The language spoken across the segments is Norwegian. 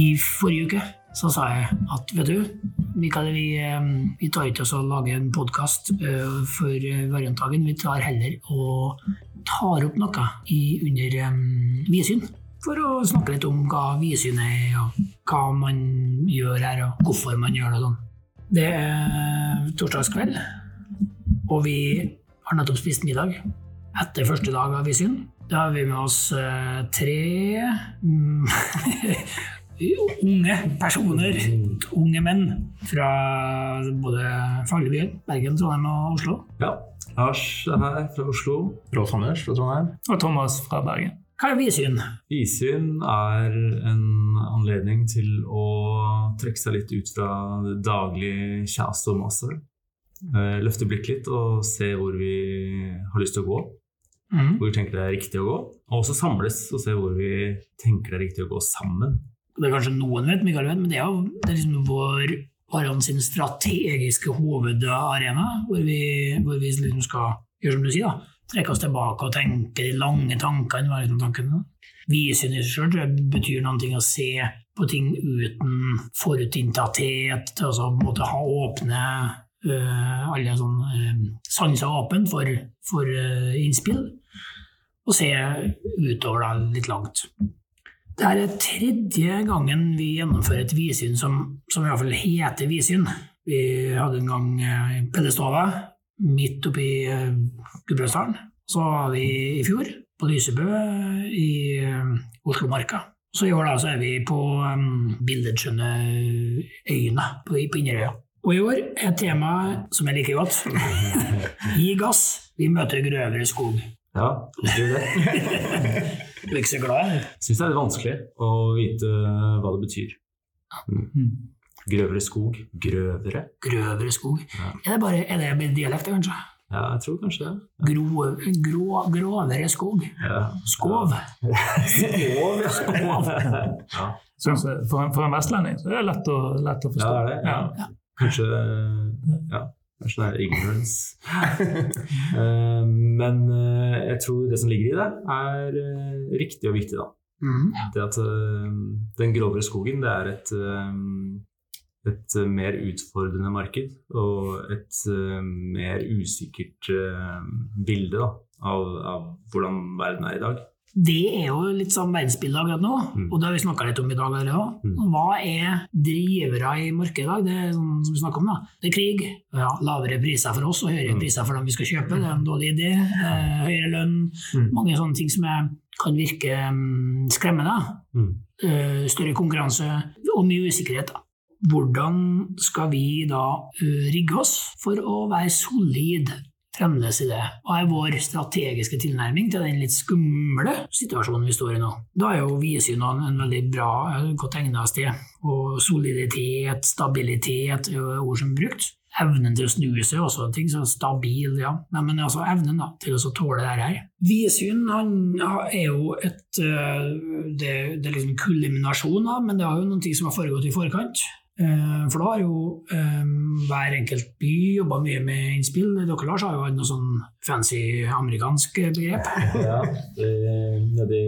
I forrige uke så sa jeg at vet du, Mikael, vi, eh, vi tar ikke oss og lager en podkast for variantdagen. Vi tar heller og tar opp noe i, under um, vidsyn. For å snakke litt om hva vidsyn er, og hva man gjør her, og hvorfor man gjør det. sånn. Det er torsdagskveld, og vi har nettopp spist middag etter første dag av vidsyn. Da har vi med oss tre mm, unge personer, unge menn, fra både faglige Bergen, Trondheim og Oslo. Ja. Lars er her fra Oslo. Rolf Anders fra Trondheim. Og Thomas fra Bergen. Hva er vidsyn? Vidsyn er en anledning til å trekke seg litt ut fra det daglige kjas og maset. Eh, løfte blikket litt og se hvor vi har lyst til å gå. Mm. Hvor vi tenker det er riktig å gå. Og også samles og se hvor vi tenker det er riktig å gå sammen. Det er kanskje noen vet, Mikael vet, men det er det er liksom vår sin strategiske hovedarena, hvor vi, hvor vi liksom skal gjøre som du sier, da. trekke oss tilbake og tenke de lange tankene. Hva er liksom tankene? Vidsyn i seg sjøl tror betyr noen ting å se på ting uten forutinntatthet, altså på ha åpne øh, alle sånne øh, sanser åpne for, for øh, innspill, og se utover da litt langt. Det er tredje gangen vi gjennomfører et vidsyn som, som i hvert fall heter vidsyn. Vi hadde en gang eh, Pellestova midt oppe i uh, Gudbrandsdalen. Så var vi i fjor på Lysebø i uh, Oslomarka. Så i år da, så er vi på um, billedskjønne øyene på, på Inderøya. Og i år er temaet, som jeg liker godt, gi gass, vi møter grøvere skog. Ja, du det. Du er ikke så glad? Jeg syns det er litt vanskelig å vite hva det betyr. Mm. Grøvere skog. Grøvere? Grøvere skog. Ja. Er det bare er det dialekt, kanskje? Ja, jeg tror kanskje det. Grå, grå, gråvere skog. Ja. Skov. Skov, Skov. ja. Synes jeg, for, en, for en vestlending så er det lett å, lett å forstå. Ja, det er det. Ja. Kanskje Ja. Det er ignorance. Eh, Men eh, jeg tror det som ligger i det, er eh, riktig og viktig, da. Mm. Det at den grovere skogen, det er et, et mer utfordrende marked og et mer usikkert bilde da, av, av hvordan verden er i dag. Det er jo litt sånn verdensbildet akkurat nå, Mm. og det har vi snakka litt om i dag. Eller. Mm. Hva er drivere i markedet i dag? Det er sånn som vi snakker om da. Det er krig, ja, lavere priser for oss og høyere Mm. priser for dem vi skal kjøpe. Det er en dårlig idé. Eh, høyere lønn. Mange sånne ting som er, kan virke mm, skremmende. Mm. Eh, større konkurranse og mye usikkerhet. Da. Hvordan skal vi da eh, rigge oss for å være solid fremdeles i det? Hva er vår strategiske tilnærming til den litt skumle situasjonen vi står i nå? Da er jo vidsyn en, en veldig bra, eh, godt egnet sted. Og soliditet, stabilitet er ord som er brukt. Evnen til å snu seg også, ting som stabil, ja. Nei, men altså evnen da, til å tåle det her. Vidsyn han er jo et øh, Det, det er liksom kulminasjon da, men det er jo ting som har foregått i forkant. Eh, For da har jo eh, hver enkelt by jobba mye med innspill. Dere Lars har jo hatt noe sånn fancy amerikansk begrep. Ja, Nede i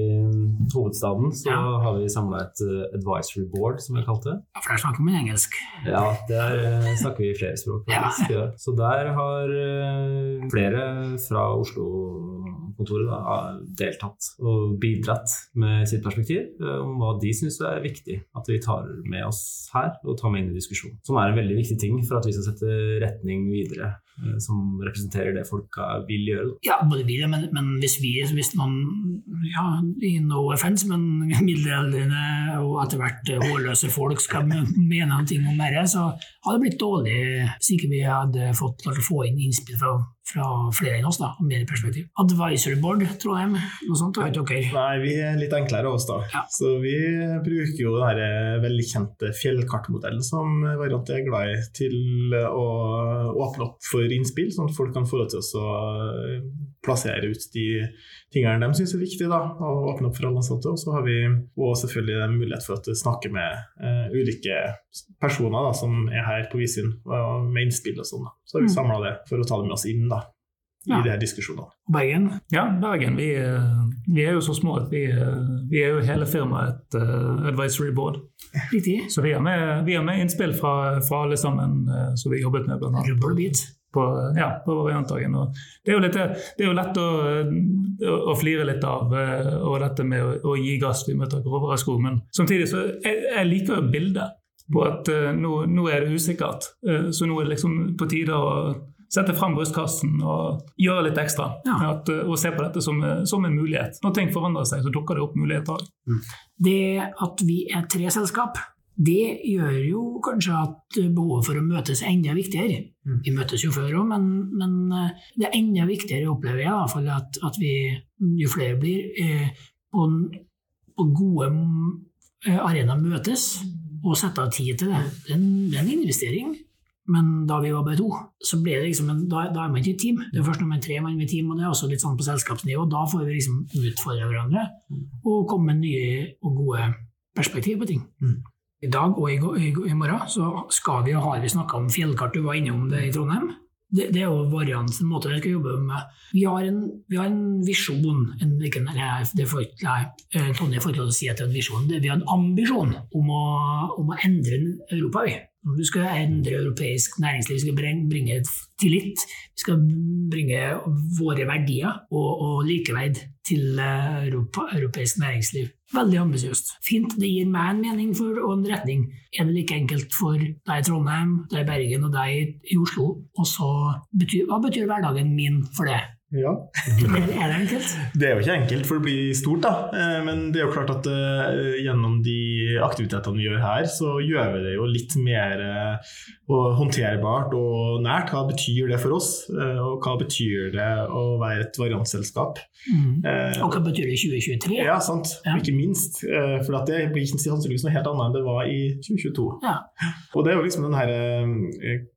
hovedstaden så Ja. har vi samla et uh, advisory board, som vi har kalt det. Ja, For der snakker vi engelsk. Ja, der uh, snakker vi flere språk. faktisk. Ja. Så der har uh, flere fra Oslo-kontoret deltatt og bidratt med sitt perspektiv om hva de syns er viktig at vi tar med oss her og tar med inn i diskusjonen. Som er en veldig viktig ting for at vi skal sette retning videre, som representerer det folka vil gjøre. Ja, både vil, men, men hvis vi, hvis noen, ja, i no offense, men middelaldrende og etter hvert eh, hårløse folk skal mene noe om dette, så hadde det blitt dårlig hvis ikke vi hadde fått klart å få inn innspill fra, fra flere enn oss, da, og mer perspektiv. Advisory board, Trondheim, noe sånt ikke dere? Nei, vi er litt enklere av oss, da. Ja. Så vi bruker jo den velkjente fjellkartmodellen som Variant er glad i, til å åpne opp for innspill, sånn at folk kan få lov til å plassere ut de tingene de syns er viktige, da, og åpne opp for alle ansatte. Og så har vi også selvfølgelig mulighet for å snakke med eh, ulike personer da, som er her på Visin, og med innspill og sånn. Så har vi Mm. samla det for å ta det med oss inn da, Ja. i de her diskusjonene. Bergen, Ja, Bergen. Vi, eh, vi er jo så små at vi, eh, vi er jo hele firmaet et uh, advisory board. Så vi har med, med innspill fra, fra alle sammen uh, som vi jobbet med, blant annet. På, ja, på variantdagen. Det, det er jo lett å, å, å flire litt av eh, dette med å, å gi gass vi møter grovere sko, men samtidig så jeg, jeg liker jo bildet på at uh, nå, nå er det usikkert. Uh, så nå er det liksom på tide å sette fram brystkassen og gjøre litt ekstra. Ja. At, og se på dette som, som en mulighet. Når ting forandrer seg, så dukker det opp muligheter. Det at vi er tre selskap, det gjør jo kanskje at behovet for å møtes er enda viktigere. Mm. Vi møtes jo før òg, men, men eh, det er enda viktigere, opplever jeg, i hvert fall, at, at vi, jo flere blir, eh, på, på gode eh, arenaer møtes og setter av tid til det. Det er en, det er en investering. Men da vi var bare to, så ble det liksom en, da, da er man ikke et team. Det er først når man er tre man er team, og det er også litt sånn på selskapsnivå. Da får vi liksom utfordre hverandre og komme med nye og gode perspektiv på ting. Mm. I dag og i, i, i morgen så skal vi og har vi snakka om fjellkart, du var innom det i Trondheim. Det, det er jo varianten måte vi skal jobbe med. Vi har en, vi har en visjon en, ikke, nei, det får nei, eh, Tonje får ikke lov til å si at det er en visjon. Det- Vi har en ambisjon om å, om å endre Europa. Vi. Vi skal endre europeisk næringsliv, skal bringe, tillit. Vi skal bringe våre verdier og, og likeverd til eh, Europa, europeisk næringsliv. Veldig ambisiøst. Fint. Det gir meg en mening for, og en retning. Er det like enkelt for deg i Trondheim, deg i Bergen og deg i Oslo? Og så betyr, hva betyr hverdagen min for det? Ja. Er det enkelt? Det er jo ikke enkelt, for det blir stort, da. Eh, Men det er jo klart at eh, gjennom de aktivitetene vi gjør her, så gjør vi det jo litt mer eh, håndterbart og nært. Hva betyr det for oss, Eh, og hva betyr det å være et variantselskap? Mm. Og hva betyr det i 2023? Ja, sant. Ja. Ikke minst. eh, For det blir sannsynligvis noe helt annet enn det var i 2022. Ja. Og det er jo liksom den her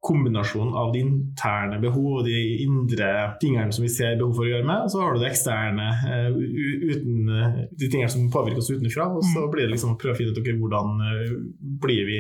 kombinasjonen av de interne behov og de indre tingene som vi ser behov for å gjøre med, og så har du det eksterne, eh, uten, eh, de tingene som påvirker oss utenfra. Og så blir det liksom å prøve å finne ut okay, hvordan eh, blir vi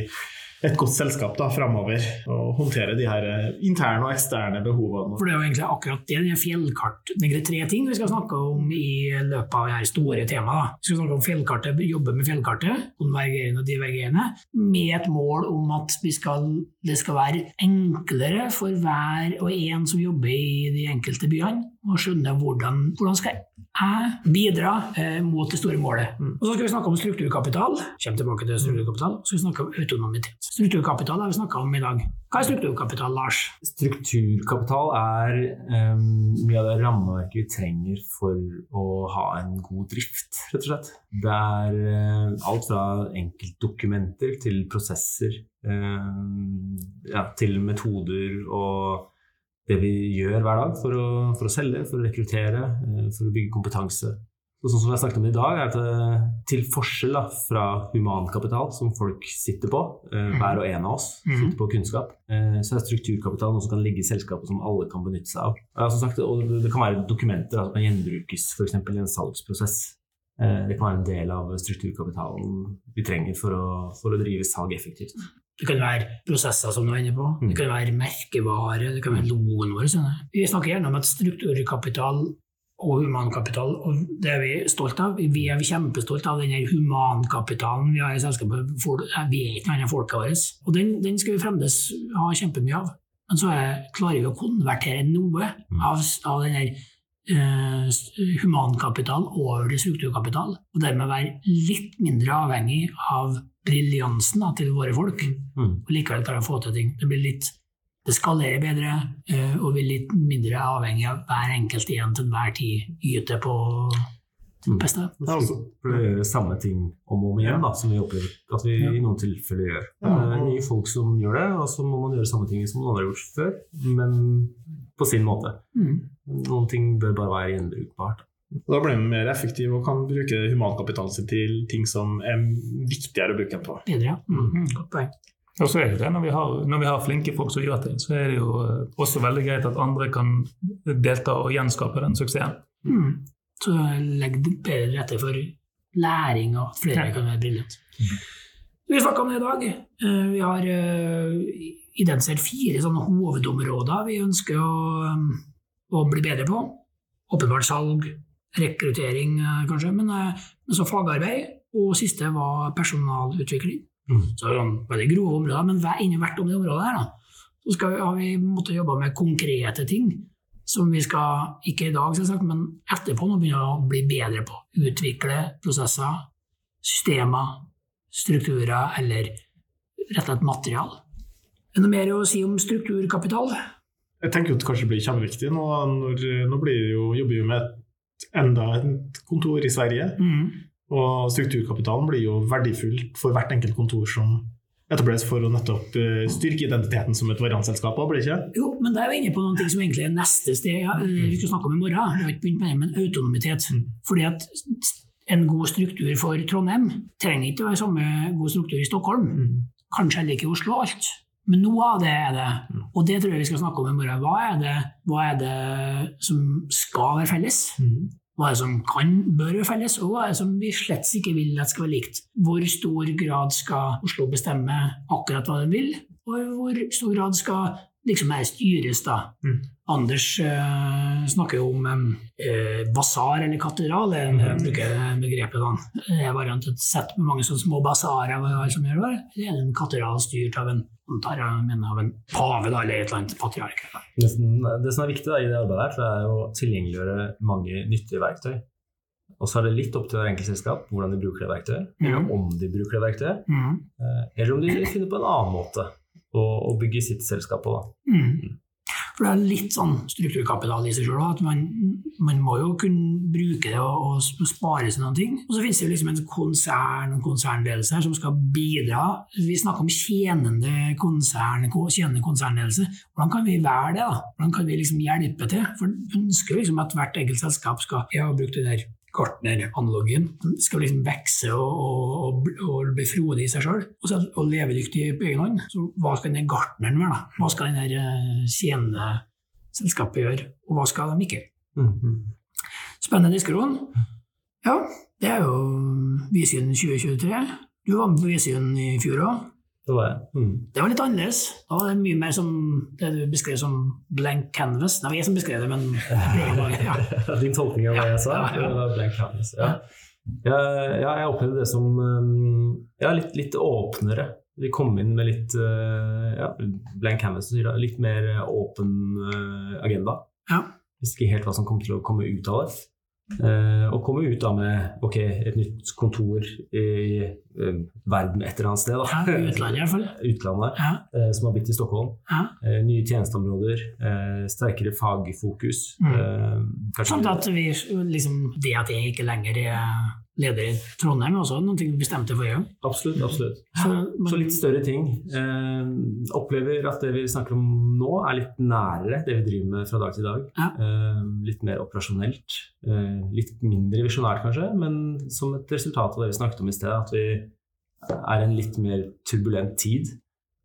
et godt selskap da, framover, og håndtere de her eh, interne og eksterne behovene. For det er jo egentlig akkurat det. det fjellkart. Det er tre ting vi skal snakke om i løpet av dette store temaet. Vi skal snakke om fjellkartet, jobbe med fjellkartet, konvergerende og divergerende, med et mål om at skal, det skal være enklere for hver og en som jobber i de enkelte byene, å skjønne hvordan, hvordan skal jeg bidra eh, mot det store målet. Og så skal vi snakke om strukturkapital. Kjem tilbake til strukturkapital. Så skal vi snakke om autonomitet. Strukturkapital har vi snakka om i dag. Hva er strukturkapital, Lars? Strukturkapital er um, mye av det rammeverket vi trenger for å ha en god drift, rett og slett. Det er uh, alt fra enkeltdokumenter til prosesser, um, ja, til metoder og det vi gjør hver dag for å, for å selge, for å rekruttere, eh, for å bygge kompetanse. Og sånn som jeg snakket om i dag, er at eh, til forskjell da, fra humankapital, som folk sitter på, eh, hver og en av oss Mhm. sitter på kunnskap, så er strukturkapital noe som kan ligge i selskapet som alle kan benytte seg av. Som sagt, og det kan være dokumenter da, som kan gjenbrukes f.eks. i en salgsprosess. Det kan være en del av strukturkapitalen vi trenger for å, for å drive salg effektivt. Det kan være prosesser som du er inne på, det kan være merkevare, det kan være logoen vår. sånn. Vi snakker gjerne om at strukturkapital og humankapital, og det er vi stolt av. Vi er kjempestolt av den humankapitalen vi har i selskapet. Vi er ikke annet enn folket vårt. Og den, den skal vi fremdeles ha kjempemye av. Men så er, klarer vi å konvertere noe av, av den her eh, humankapital over til strukturkapital, og dermed være litt mindre avhengig av briljansen til våre folk, Mm. og likevel klare å få til ting. Det blir litt det skalerer bedre, eh, og vi er litt mindre avhengig av hver enkelt igjen til enhver tid yter på Mm. beste. Ja, altså. For å gjøre samme ting om og om igjen, da, som vi opplever at vi i noen tilfeller gjør. Ja. Det er nye folk som gjør det, og så må man gjøre samme ting som noen andre har gjort før, men på sin måte. Mm. Noen ting bør bare være gjenbrukbart. Da blir man mer effektiv og kan bruke humankapitalen sin til ting som er viktigere å bruke den på. Bedre, ja. Mm. Godt poeng. Og så er det det, når vi, har, når vi har flinke folk som gjør ting, så er det jo eh, også veldig greit at andre kan delta og gjenskape den suksessen. Mm. Så legg det bedre til rette for læring, og at flere Ja. kan være briljante. Vi snakka om det i dag. Eh, Vi har eh, identifisert fire sånne hovedområder vi ønsker å, å bli bedre på. Åpenbart salg, rekruttering eh, kanskje, men, eh, men så fagarbeid. Og siste var personalutvikling. Mm. Så sånn, veldig grove områder, men hver, inni hvert om det området her, da, så skal vi, har vi måttet jobbe med konkrete ting som vi skal, ikke i dag selvsagt, men etterpå nå begynne å bli bedre på. Utvikle prosesser, systemer, strukturer eller rett og slett material. Noe mer å si om strukturkapital? Jeg tenker jo at det kanskje blir kjempeviktig nå. Når, nå blir det jo, jobber vi med et, enda et kontor i Sverige. Mm. Og strukturkapitalen blir jo verdifullt for hvert enkelt kontor som etableres for å nettopp eh, styrke identiteten som et variantselskap. også, Blir det ikke? Jo, men da er vi inne på noen ting som egentlig er neste sted ja, eh, vi skal snakke om i morgen. Vi har ikke begynt med det, men autonomitet. Fordi at en god struktur for Trondheim trenger ikke å være samme god struktur i Stockholm. Kanskje heller ikke i Oslo alt. Men noe av det er det. Og det tror jeg vi skal snakke om i morgen. Hva er det, hva er det som skal være felles? Hva er det som kan, bør være felles, og hva er det som vi slett ikke vil at skal være likt? Hvor stor grad skal Oslo bestemme akkurat hva den vil, og i hvor stor grad skal liksom her styres, da? Mm. Anders eh, snakker jo om eh, basar eller katedral, er det jeg bruker begrepet. da. Jeg har et sett med mange sånne små basarer er som gjør det. Det er en katedral styrt av en, antar jeg, mener av en pave da, eller et eller annet patriark. Det som, det som er viktig da, i det arbeidet, her, er å tilgjengeliggjøre mange nyttige verktøy. Og så er det litt opp til hver enkelt selskap hvordan de bruker det verktøyet, eller Mhm. om de bruker det verktøyet, Mm. eh, eller om de finner på en annen måte å, og bygge sitt selskap på. Da. Mm. For det er litt sånn strukturkapital i seg sjøl. At man, man må jo kunne bruke det og, og spare seg noen ting. Og så finnes det jo liksom en konsern og konsernledelse her som skal bidra. Vi snakker om tjenende konsern, ko- tjenende konsernledelse. Hvordan kan vi være det? da? Hvordan kan vi liksom hjelpe til? For vi ønsker jo liksom at hvert enkelt selskap skal Jeg har brukt det der Gartner-analogien. Skal liksom vokse og, og, og, bli frodig i seg sjøl og, og levedyktig på egen hånd. Så hva skal denne gartneren være? da? Hva skal denne eh, tjenende selskapet gjøre, og hva skal de ikke? Spennende diskusjon. Ja, det er jo Visyn 2023. Du var med på Visyn i fjor òg. Det var jeg. Mm. Det var litt annerledes. Da var det mye mer som det du beskrev som blank canvas. Det var jeg som beskrev det, men ja. Din tolkning av hva jeg sa? Ja, ja, ja. Det var blank canvas. Ja. Ja, jeg opplevde det som um, ja, litt, litt åpnere. Vi kom inn med litt uh, ja, blank canvas, litt mer åpen uh, agenda. Ja. Visste ikke helt hva som kom til å komme ut av det. Uh, og komme ut da med ok, et nytt kontor i uh, verden et eller annet sted. Da. Ja, utlandet i hvert fall. Utlandet, Ja, uh, som har blitt i Stockholm. ja. Nye tjenesteområder, sterkere fagfokus. Mm. Samt at vi, liksom, det at jeg ikke lenger er leder i Trondheim, også noen ting vi bestemte forrige gang. Absolutt. absolutt. Så, men- Så litt større ting. Eh, opplever at det vi snakker om nå, er litt nærere det vi driver med fra dag til dag. Ja. Eh, litt mer operasjonelt. Eh, litt mindre visjonært, kanskje, men som et resultat av det vi snakket om i sted, at vi er i en litt mer turbulent tid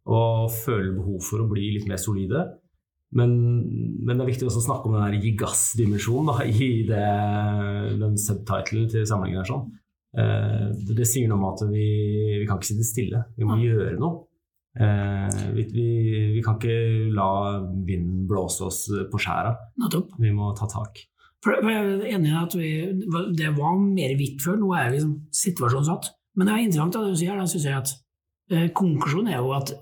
og føler behov for å bli litt mer solide. Men, men det er viktig også å snakke om den gi gass-dimensjonen i det, den subtitlen til samlingen. her sånn. Eh, det, sier noe om at vi, vi kan ikke sitte stille, vi må gjøre noe. Eh, vi, vi, vi kan ikke la vinden blåse oss på skjæra, vi må ta tak. For for jeg er enig i at vi, det var mer hvitt før, nå er vi liksom situasjonssatt. Men det er interessant det du sier, da synes jeg at konklusjonen er jo at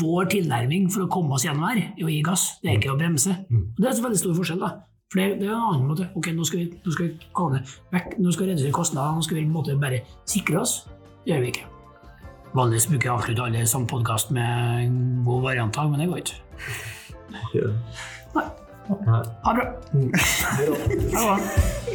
vår tilnærming for å komme oss gjennom her, er å gi gass, det er ikke å bremse. Mm. Og det er en veldig stor forskjell. da. For det, det er en annen måte. Ok, nå skal vi, nå skal vi komme vekk, nå skal vi redusere kostnader, nå skal vi på en måte bare sikre oss. Det gjør vi ikke. Vanligvis bruker jeg å avslutte alle som podkast med en god variantdag, men det går ikke. Nei. Nei. Ha det bra. Mm. Ha det bra.